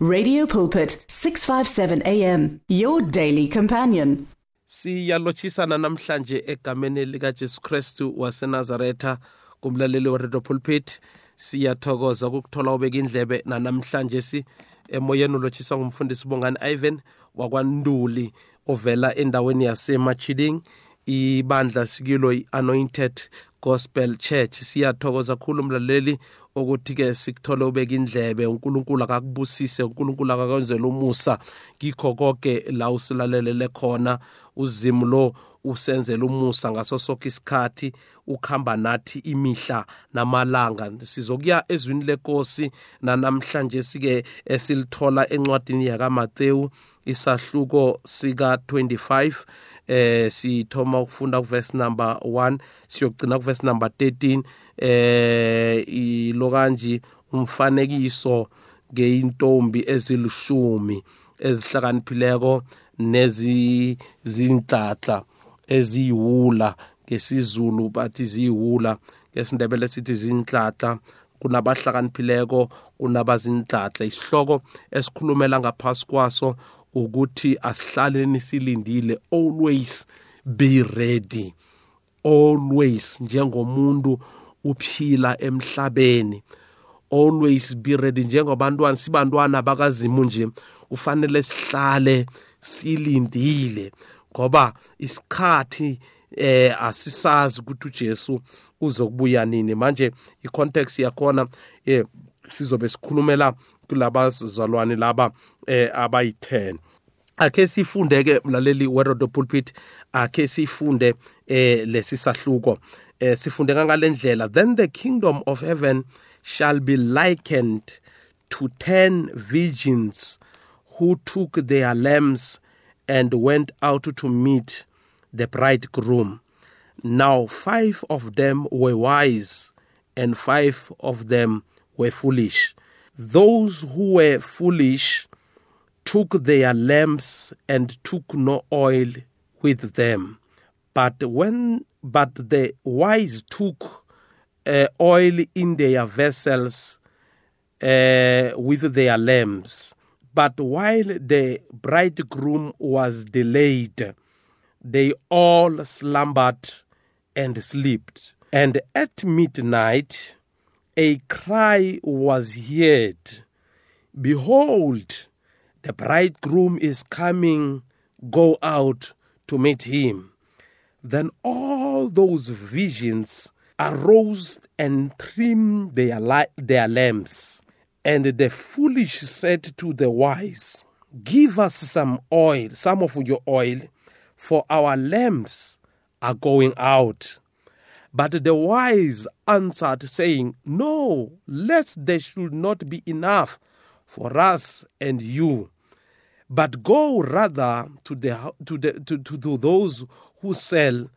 Radio Pulpit 657 AM your daily companion. siyalotshisana namhlanje egameni likajesu kristu wasenazaretha kumlaleli weredio pulpit. Siyathokoza ukuthola ubeka indlebe nanamhlanje si. Emoyeni ulotshiswa ngumfundisi ubongani ivan wakwanduli ovela endaweni yasemachiding ibandla sikilo i-anointed gospel church. Siyathokoza khulu umlaleli ukuthi-ke sikuthole ubeka indlebe unkulunkulu akakubusise unkulunkulu akakwenzela umusa kikho konke la usilalelele khona uzimu lo usenzela umusa ngaso sonke isikhathi ukuhamba nathi imihla namalanga. Sizokuya ezwini lenkosi nanamhlanje sike esilithola encwadini yakamateyu isahluko sika-25 eh sithoma ukufunda kuverse number 1 siyogcina kuverse number 13 eh ilokanje umfanekiso ngeintombi ezilishumi ezihlakaniphileko nezizintlatla eziyiwula ngesizulu bathi ziyiwula ngesindebele sithi zinhlatla kunabahlakaniphileko kunabazinhlatla isihloko esikhulumela ngaphasi kwaso ukuthi asihlaleni silindile always be ready always njengomuntu uphila emhlabeni always be ready. Njengobantwana sibantwana bakazimu nje kufanele sihlale silindile. Ngoba isikhathi eh asisazi ukuthi uJesu uzokubuya nini. Manje icontext yakhona eh sizobe sikhulumela kulaba zalwane laba eh abayi10 akhe sifunde ke mlaleli werodo pulpit akhe sifunde eh lesisahluko eh sifunde ngalendlela then the kingdom of heaven shall be likened to 10 virgins who took their lamps and went out to meet the bridegroom now five of them were wise and five of them were foolish those who were foolish took their lamps and took no oil with them. But when but the wise took uh, oil in their vessels uh, with their lamps. But while the bridegroom was delayed, they all slumbered and slept. And at midnight, a cry was heard Behold, the bridegroom is coming, go out to meet him. Then all those visions arose and trimmed their, li- their lamps. And the foolish said to the wise, Give us some oil, some of your oil, for our lamps are going out. But the wise answered, saying, No, lest there should not be enough for us and you. But go rather to the to the to, to, to those who sell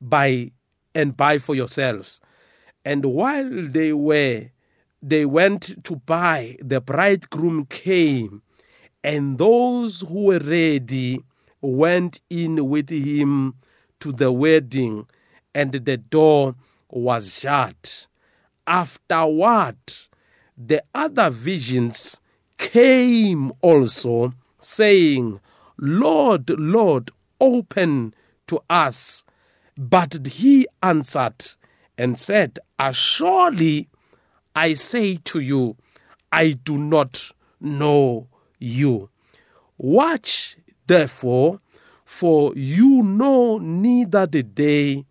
buy and buy for yourselves. And while they were they went to buy, the bridegroom came, and those who were ready went in with him to the wedding, and the door was shut. Afterward, the other visions came also, saying, Lord, Lord, open to us. But he answered and said, Surely I say to you, I do not know you. Watch, therefore, for you know neither the day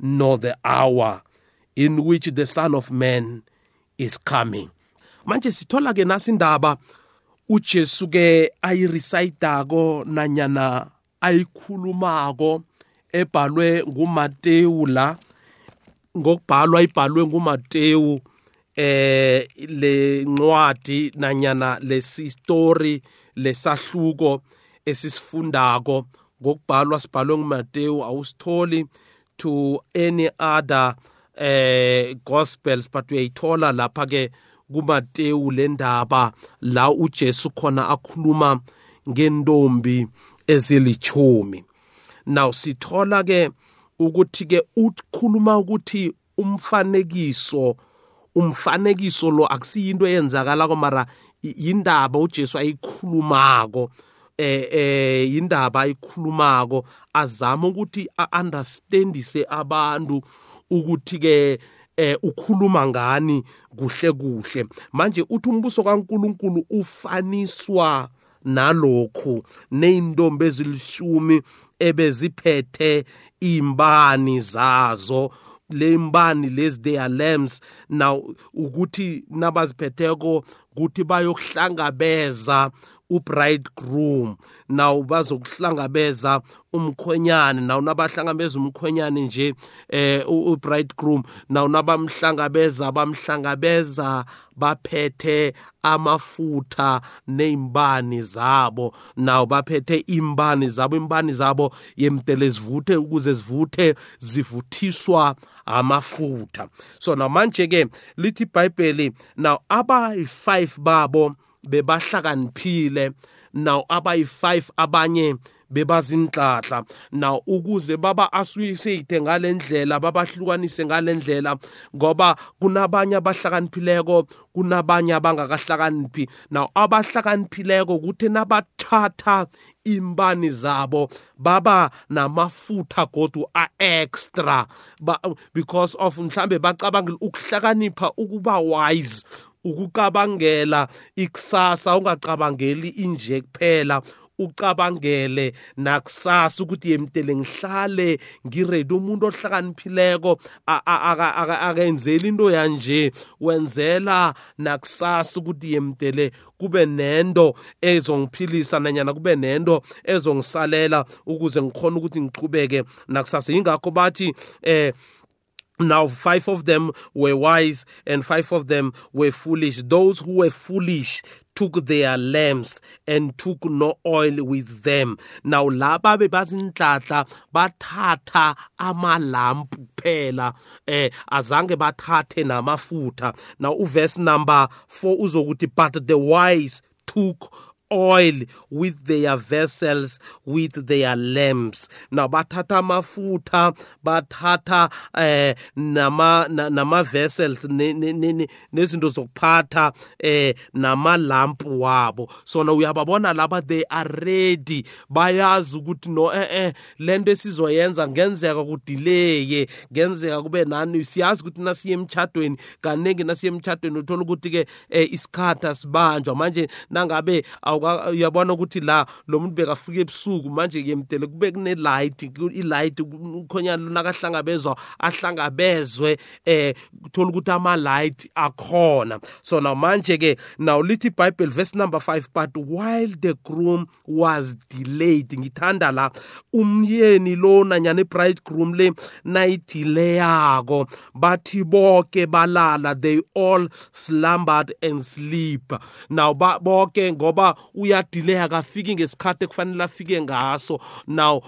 nor the hour in which the Son of Man is coming. manje sithola ke nasi indaba uJesu ke ayirecitako nanyana ayikhulumako ebhalwe nguMateyu la ngokubhalwa ibhalwe nguMateyu eh le ncwadi nanyana lesi story lesahluko esisifundako ngokubhalwa sibhalwe nguMateyu awusitholi to any other eh gospels but uyayithola lapha ke kuMateyu lendaba la uJesu khona akhuluma ngentombi ezilichumi now sithola ke ukuthi ke ukhuluma ukuthi umfanekiso umfanekiso lo akusiyinto eyenzakala mara yindaba uJesu ayikhulumako eh eh indaba ayikhulumako. Azama ukuthi understandise abantu ukuthi ke eh ukhuluma ngani kuhle kuhle. Manje uthi umbuso kaNkuluNkulu ufaniswa nalokhu neintombi ezilishumi ebeziphethe imbani zazo. Le mbani lezi they are lamps now ukuthi nabaziphetheko ukuthi bayokuhlangabeza ubridegroom. Naw bazokuhlangabeza umkhwenyane. Naw nabahlangabeza umkhwenyane nje eh ubridegroom. Naw nabamhlangabeza bamhlangabeza baphethe amafutha nezimbani zabo. Naw baphethe imbani zabo imbani zabo yemtele zivuthe ukuze zivuthe zivuthiswa amafutha. So namanje ke lithi iBhayibheli now abayi5 babo bebahlakaniphile now abayi5 abanye bebazinhlahla now ukuze baba associate ngalendlela babahlukanise ngalendlela ngoba kunabanye abahlakaniphileko kunabanye abangakahlakaniphi. Now abahlakaniphileko ukuthi nabathatha imbani zabo baba namafutha godu a-extra. Because of mhlambe bacabangile ukuhlakanipha ukuba wise ukucabangela ikusasa ungacabangeli inje kuphela ucabangele nakusasa ukuthi yemtele ngihlale ngiredi umuntu ohlakaniphileko akenzeli into yanje wenzela nakusasa ukuthi yemtele kube nento ezongiphilisa nanyana kube nento ezongisalela ukuze ngikhona ukuthi ngiqhubeke nakusasa yingakho bathi eh Now, five of them were wise and five of them were foolish. Those who were foolish took their lamps and took no oil with them. Now, laba bebazinhlanhla bathatha amalampu kuphela eh azange bathathe namafutha. Now, uverse number 4 uzokuthi but the wise took oil with their vessels with their lamps. Now bathatha amafutha bathatha eh nama nama vessels nezinto zokuphatha eh namalampu wabo. Sona uyababona laba they are ready. Bayazi ukuthi no eh eh lento esizoyenza ngenzeka kudelay ngenzeka kube nani. Siyazi ukuthi nasiye emchadweni kaningi nasiye emchadweni uthola ukuthi ke eh, isikhathi asibanjwa. Manje nangabe uyabona ukuthi la lo muntu bekafika ebusuku manje yemdele kube kune light i light ukhonyana nakahlangabezwa ahlangabezwe eh kuthola ukuthi ama light akhona. So now manje ke now lithi iBible verse number 5 but while the groom was delayed ngithanda la umyeni lo nanyana ibridegroom le nayidileyako bathi bonke balala they all slumbered and sleep. Now bonke ngoba uyadileya akafiki ngesikhathi ekufanele afike ngaso. Now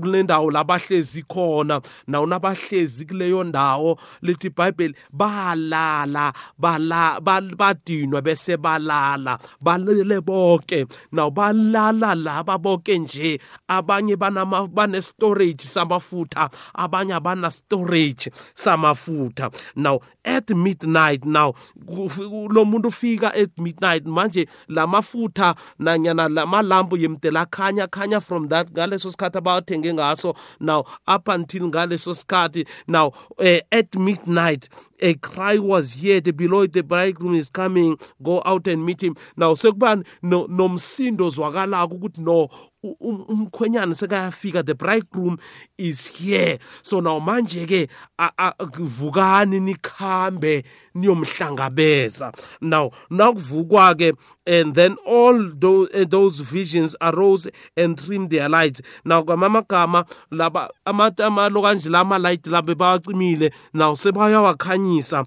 kule ndawo labahlezi khona nawo nabahlezi kuleyo ndawo lithi iBhayibheli balala bala badinwa bese balala balele bonke naw balala laba bonke nje abanye banama bane storage samafutha abanye abana storage samafutha. Now at midnight now lo muntu ufika at midnight manje lamafutha nanyana lamalambu yemdela akhanya khanya from that. Ngaleso sikhathi abawathenge ngaso. Now up until ngaleso sikhathi now uh, at midnight a cry was heard below the bridegroom is coming. Go out and meet him. Now sekuba nomsindo zwakalako ukuthi no umkhwenyana sekayafika the bridegroom is here. So now manje ke vukani nikhambe niyomhlangabeza. Now nakuvukwa ke and then all those, uh, those visions arose and trimmed their lights. Now kwamamagama laba amalo kanje la ama-light labe bawacimile now sebayawakhanyisa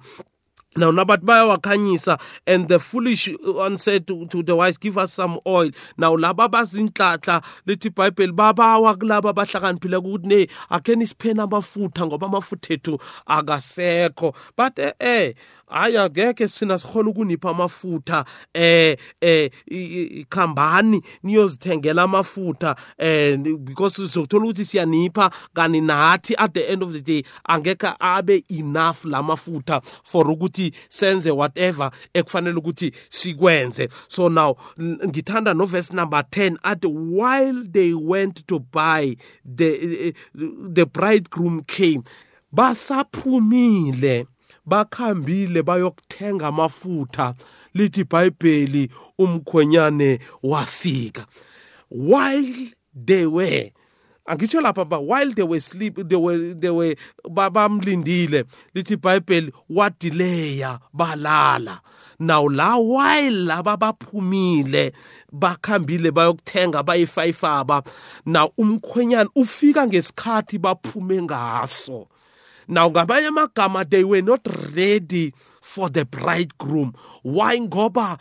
now nabathi bayawakhanyisa and the foolish one said to, to the wise give us some oil. Now laba bazinhlahla lithi ibhayibheli babawa kulaba abahlakaniphile ukuthi ne akheni sipheni amafutha ngoba amafutha ethu akasekho. But eh, eh hayi angeke sina sikhona ukunipha amafutha eh eh ikhambani niyozithengela amafutha eh because sokuthola ukuthi siyanipha kani nathi at the end of the day angeke abe enough lamafutha for ukuthi ukuthi senze whatever ekufanele ukuthi sikwenze. So now ngithanda no verse number 10 athi while they went to buy the the bridegroom came basaphumile. Bakhambile bayokuthenga amafutha. Lithi iBhayibheli umkhwenyane wafika. While they were angitsho lapha ba while they were sleep they were they were bamlindile. Lithi iBhayibheli wadileya balala. Now la while laba baphumile bakhambile bayokuthenga bayifayifaba na umkhwenyana ufika ngesikhathi baphume ngaso. Now ngamanye amagama they were not ready for the bridegroom. Why? Ngoba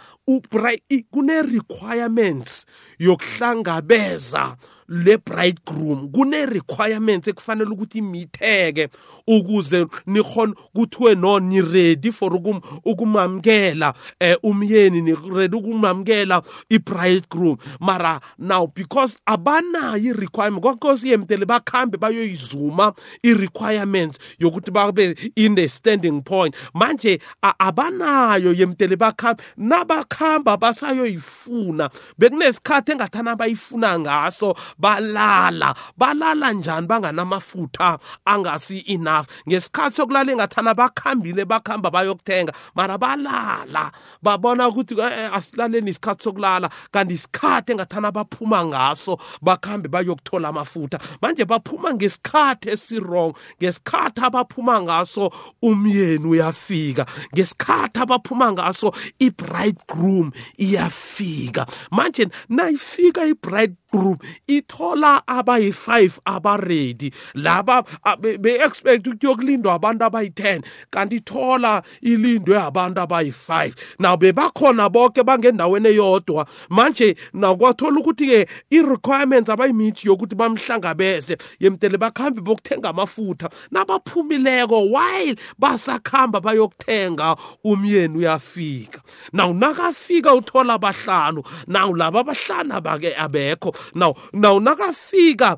kune requirements yokuhlangabeza le bridegroom. Kune requirements ekufanele ukuthi imitheke ukuze nikhona kuthiwe no ni ready for ukum ukumamkela eh, umyeni ni ready ukumamkela i bridegroom mara now because abanayo i requirement konkosi yemtele bakhambe bayoyizuma i requirements yokuthi babe in the standing point. Manje abanayo yemtele bakhambe nabakhamba basayoyifuna bekunesikhathi engathana bayifuna ngaso balala. Balala njani? Banganamafutha angasi enough. Ngesikhathi sokulala engathana bakhambile bakhamba bayokuthenga. Mara balala. Babona ukuthi eh, eh, asilaleni isikhathi sokulala. Kanti isikhathi engathana baphuma ngaso bakhambe bayokuthola amafutha. Manje baphuma ngesikhathi esirong ngesikhathi abaphuma ngaso umyeni uyafika. Ngesikhathi abaphuma ngaso i-bridegroom iyafika. Manje nayifika i-bride group ithola abayi-5 abaredi. Laba be-expect ukuthi yokulindwa abantu abayi-10 kanti ithola ilindwe abantu abayi-5 naw bebakhona bonke bangendaweni eyodwa. Manje nakwathola ukuthi-ke i-requirements abayimithi yokuthi bamhlangabeze. Yemtele bakhambe bokuthenga amafutha. Nabaphumileko while basakhamba bayokuthenga umyeni uyafika. Naw nakafika uthola abahlanu naw laba abahlanu abekho. Now now nakafika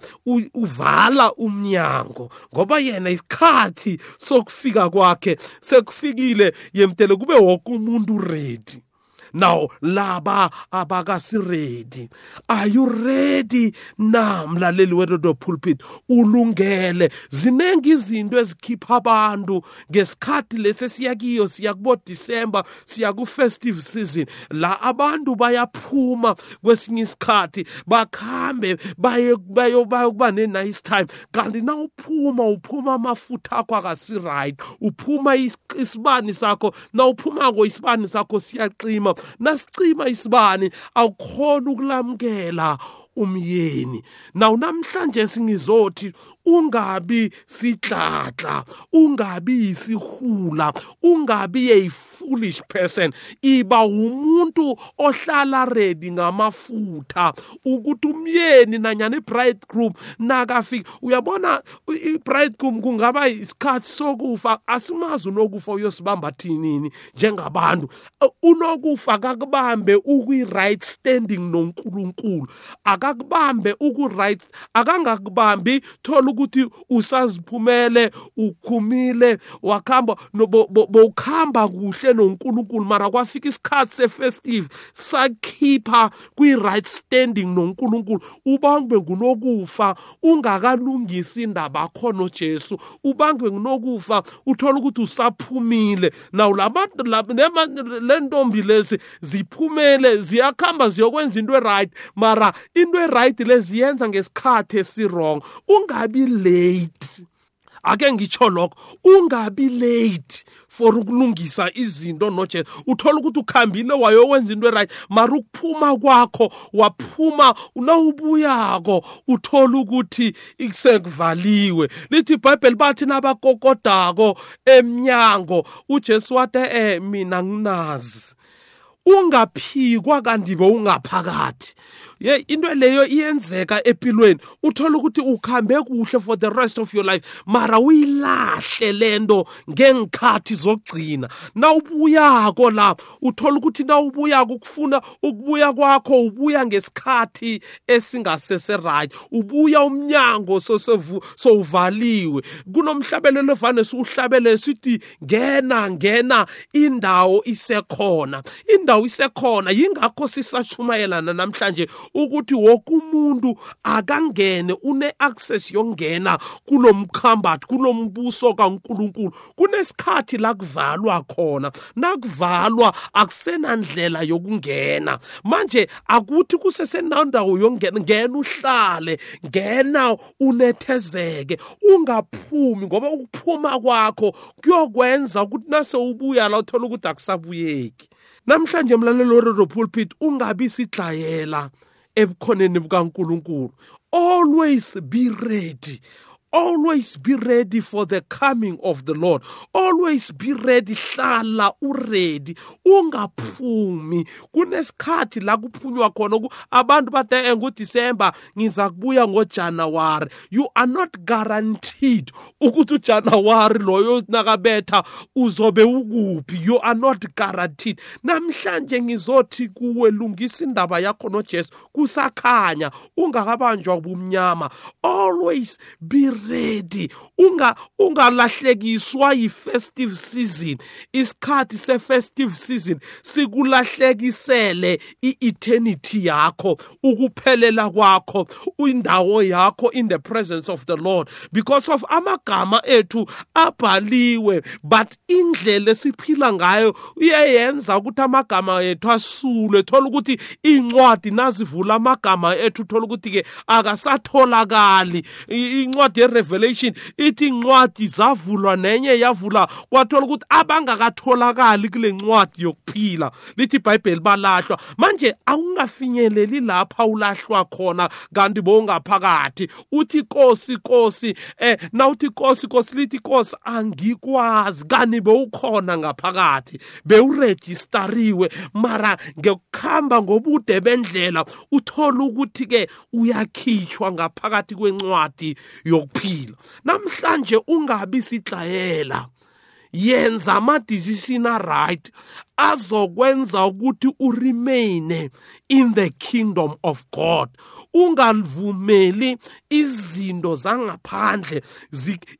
uvala umnyango ngoba yena isikhathi sokufika kwakhe sekufikile yemtele kube wonke umuntu ready. Now laba abakasiredi. Are you ready? Na mlaleli wedodo pulpit ulungele. Zinengi izinto ezikhipha abantu ngesikhathi lesi siyakiyo siya kubo December siya ku festive season. La abantu bayaphuma kwesinye isikhathi bakhambe baye bayo bayokuba ne nice time. Kanti na uphuma uphuma amafutha akho akasi right uphuma isibani sakho na uphuma ko isibani sakho siyaqima. Nasicima isibani awukhona ukulamkela umyeni. Naw namhlanje singizothi ungabi sidladla ungabi isihula ungabi a foolish person. Iba umuntu ohlala ready ngamafutha ukuthi umyeni nanyana ibridegroom nakafika uyabona ibridegroom kungaba isikhathi sokufa? Asimazi unokufa uyosibamba thinini njengabantu. Unokufa kakubambe ukwi-right standing nonkulunkulu. Aka akakubambe uku-right akangakubambi thola ukuthi usaziphumele ukhumile wakhamba bowukhamba kuhle nonkulunkulu. Mara kwafika isikhathi sefestive sakhipha kwi-right standing nonkulunkulu. Ubangwe ngunokufa ungakalungisi indaba khona ujesu. Ubangwe ngunokufa uthola ukuthi usaphumile. Naw labantu le ntombi lezi ziphumele ziyakhamba ziyokwenza into e-right. Mara into into eright leziyenza ngesikhathi esirong ungabi late. Ake ngitsho lokho ungabi late for ukulungisa izinto noje uthola ukuthi ukhambile wayokwenza into eright mara ukuphuma kwakho waphuma nawubuyako uthola ukuthi sekuvaliwe lithi ibhayibheli bathi nabakokodako emnyango ujesu wathi eh mina nginazi. Ungaphikwa kanti bewungaphakathi ye into leyo iyenzeka empilweni uthola ukuthi ukhambe kuhle for the rest of your life mara uyilahle lento ngengikhathi zokugcina. Nawubuyako la uthola ukuthi nawubuyako ukufuna ukubuya kwakho ubuya ngesikhathi esingasese right ubuya umnyango sowuvaliwe. Kunomhlabelelo evane siwuhlabelele sithi ngena ngena indawo isekhona. Indawo isekhona yingakho sisashumayelana namhlanje ukuthi wonke umuntu akangene une-access yokungena kulomkhambathi kulombuso kaNkuluNkulu. Kunesikhathi la kuvalwa khona. Nakuvalwa akusenandlela yokungena. Manje akuthi kusesenandawo yokungena ngena uhlale ngena unethezeke ungaphumi ngoba ukuphuma kwakho kuyokwenza ukuthi nase ubuya la uthola ukuthi akusabuyeki. Namhlanje mlalelo weredio pulpit ungabi sidlayela. Ebukhoneni bukaNkuluNkulu. Always be ready. Always be ready for the coming of the lord. Always be ready hlala uready ungaphumi. Kunesikhathi la kuphunywa khona abantu bathi eh nguDisember ngiza kubuya ngoJanuary you are not guaranteed ukuthi uJanuary loyo nakabetha uzobe ukuphi. You are not guaranteed. Namhlanje ngizothi kuwe lungisa indaba yakho noJesu kusakhanya ungakabanjwa ubumnyama always be ready. Unga ungalahlekiswa yi-festive season. Isikhathi se-festive season sikulahlekisele i-eternity yakho ukuphelela kwakho indawo yakho in the presence of the lord. Because of amagama ethu abhaliwe but indlela esiphila ngayo uyayenza ukuthi amagama ethu asulwe. Thola ukuthi incwadi nazivula amagama ethu thola ukuthi-ke akasatholakali. Incwadi yerevelation ithi incwadi zavulwa nenye yavula kwathola ukuthi abangakatholakali kule ncwadi yokuphila. Lithi ibhayibheli balahlwa. Manje awungafinyeleli lapha ulahlwa khona kanti bowungaphakathi uthi kosi kosi eh nawuthi kosi kosi lithi kosi angikwazi. Kani bewukhona ngaphakathi bewurejistariwe. Mara ngekukhamba ngobude bendlela uthola ukuthi ke uyakhitshwa ngaphakathi kwencwadi yokuphila. Namhlanje ungabi sidlayela yenza ama-decision right azokwenza ukuthi uremaine in the kingdom of god. Ungavumeli izinto zangaphandle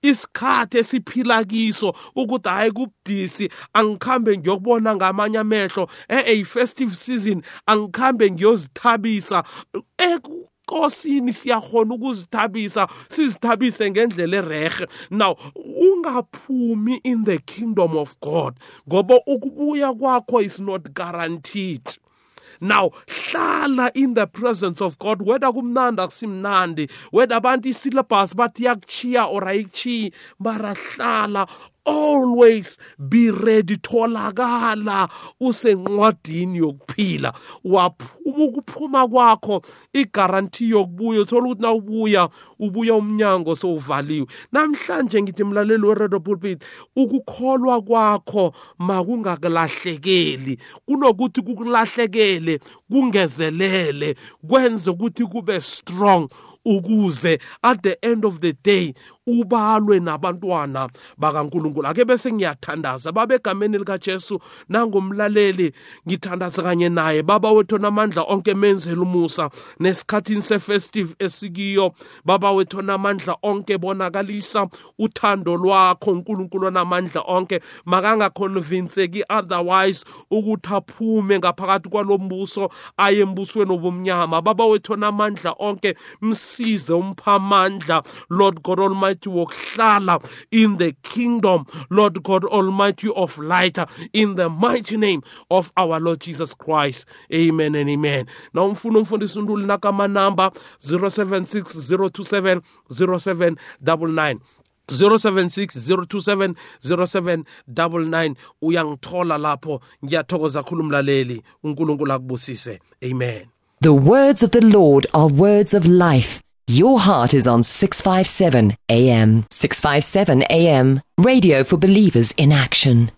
isikhathi esiphila kiso ukuthi hayi kubudisi angikhambe ngiyokubona ngamanye amehlo. Eh festive season angikhambe ngiyozithabisa. Enkosini siyahona ukuzithabisa sizithabise ngendlela erehe now ungaphumi in the kingdom of god ngoba ukubuya kwakho is not guaranteed. Now hlala in the presence of god whether kumnandi akusimnandi whether abantu isyllabus bathi yakuchiya or ayikuchiyi mara hlala always be ready tholakala usencwadini yokuphila. Waphuma ukuphuma kwakho igaranti yokubuya. Uthola ukuthi na ubuya ubuya umnyango sowuvaliwe. Namhlanje ngithi mlaleli weredo pulpit ukukholwa kwakho makungakulahlekeli kunokuthi kukulahlekele kungezelele kwenze ukuthi kube strong ukuze at the end of the day ubalwe nabantwana bakaNkuluNkulu. Ake bese ngiyathandaza babegameni likaJesu. Nangomlaleli ngithandaza kanye naye. Baba wethu namandla onke menzela umusa nesikhathini sefestive esikiyo baba wethu namandla onke bonakalisa uthando lwakho uNkulunkulu namandla onke makangaconvinceki otherwise ukuthi aphume ngaphakathi kwalombuso aye embusweni obumnyama baba wethu namandla onke msize umphamandla Lord God Almighty wokuhlala in the kingdom, Lord God Almighty of light, in the mighty name of our Lord Jesus Christ. Amen and amen. Na umfuna umfundisi unduli nakamanamba 076 027 0799 076 027 0799 uyangithola lapho. Ngiyathokoza khulu umlaleli. uNkulunkulu akubusise. Amen. The words of the Lord are words of life. Your heart is on 657 AM. 657 AM. Radio for believers in action.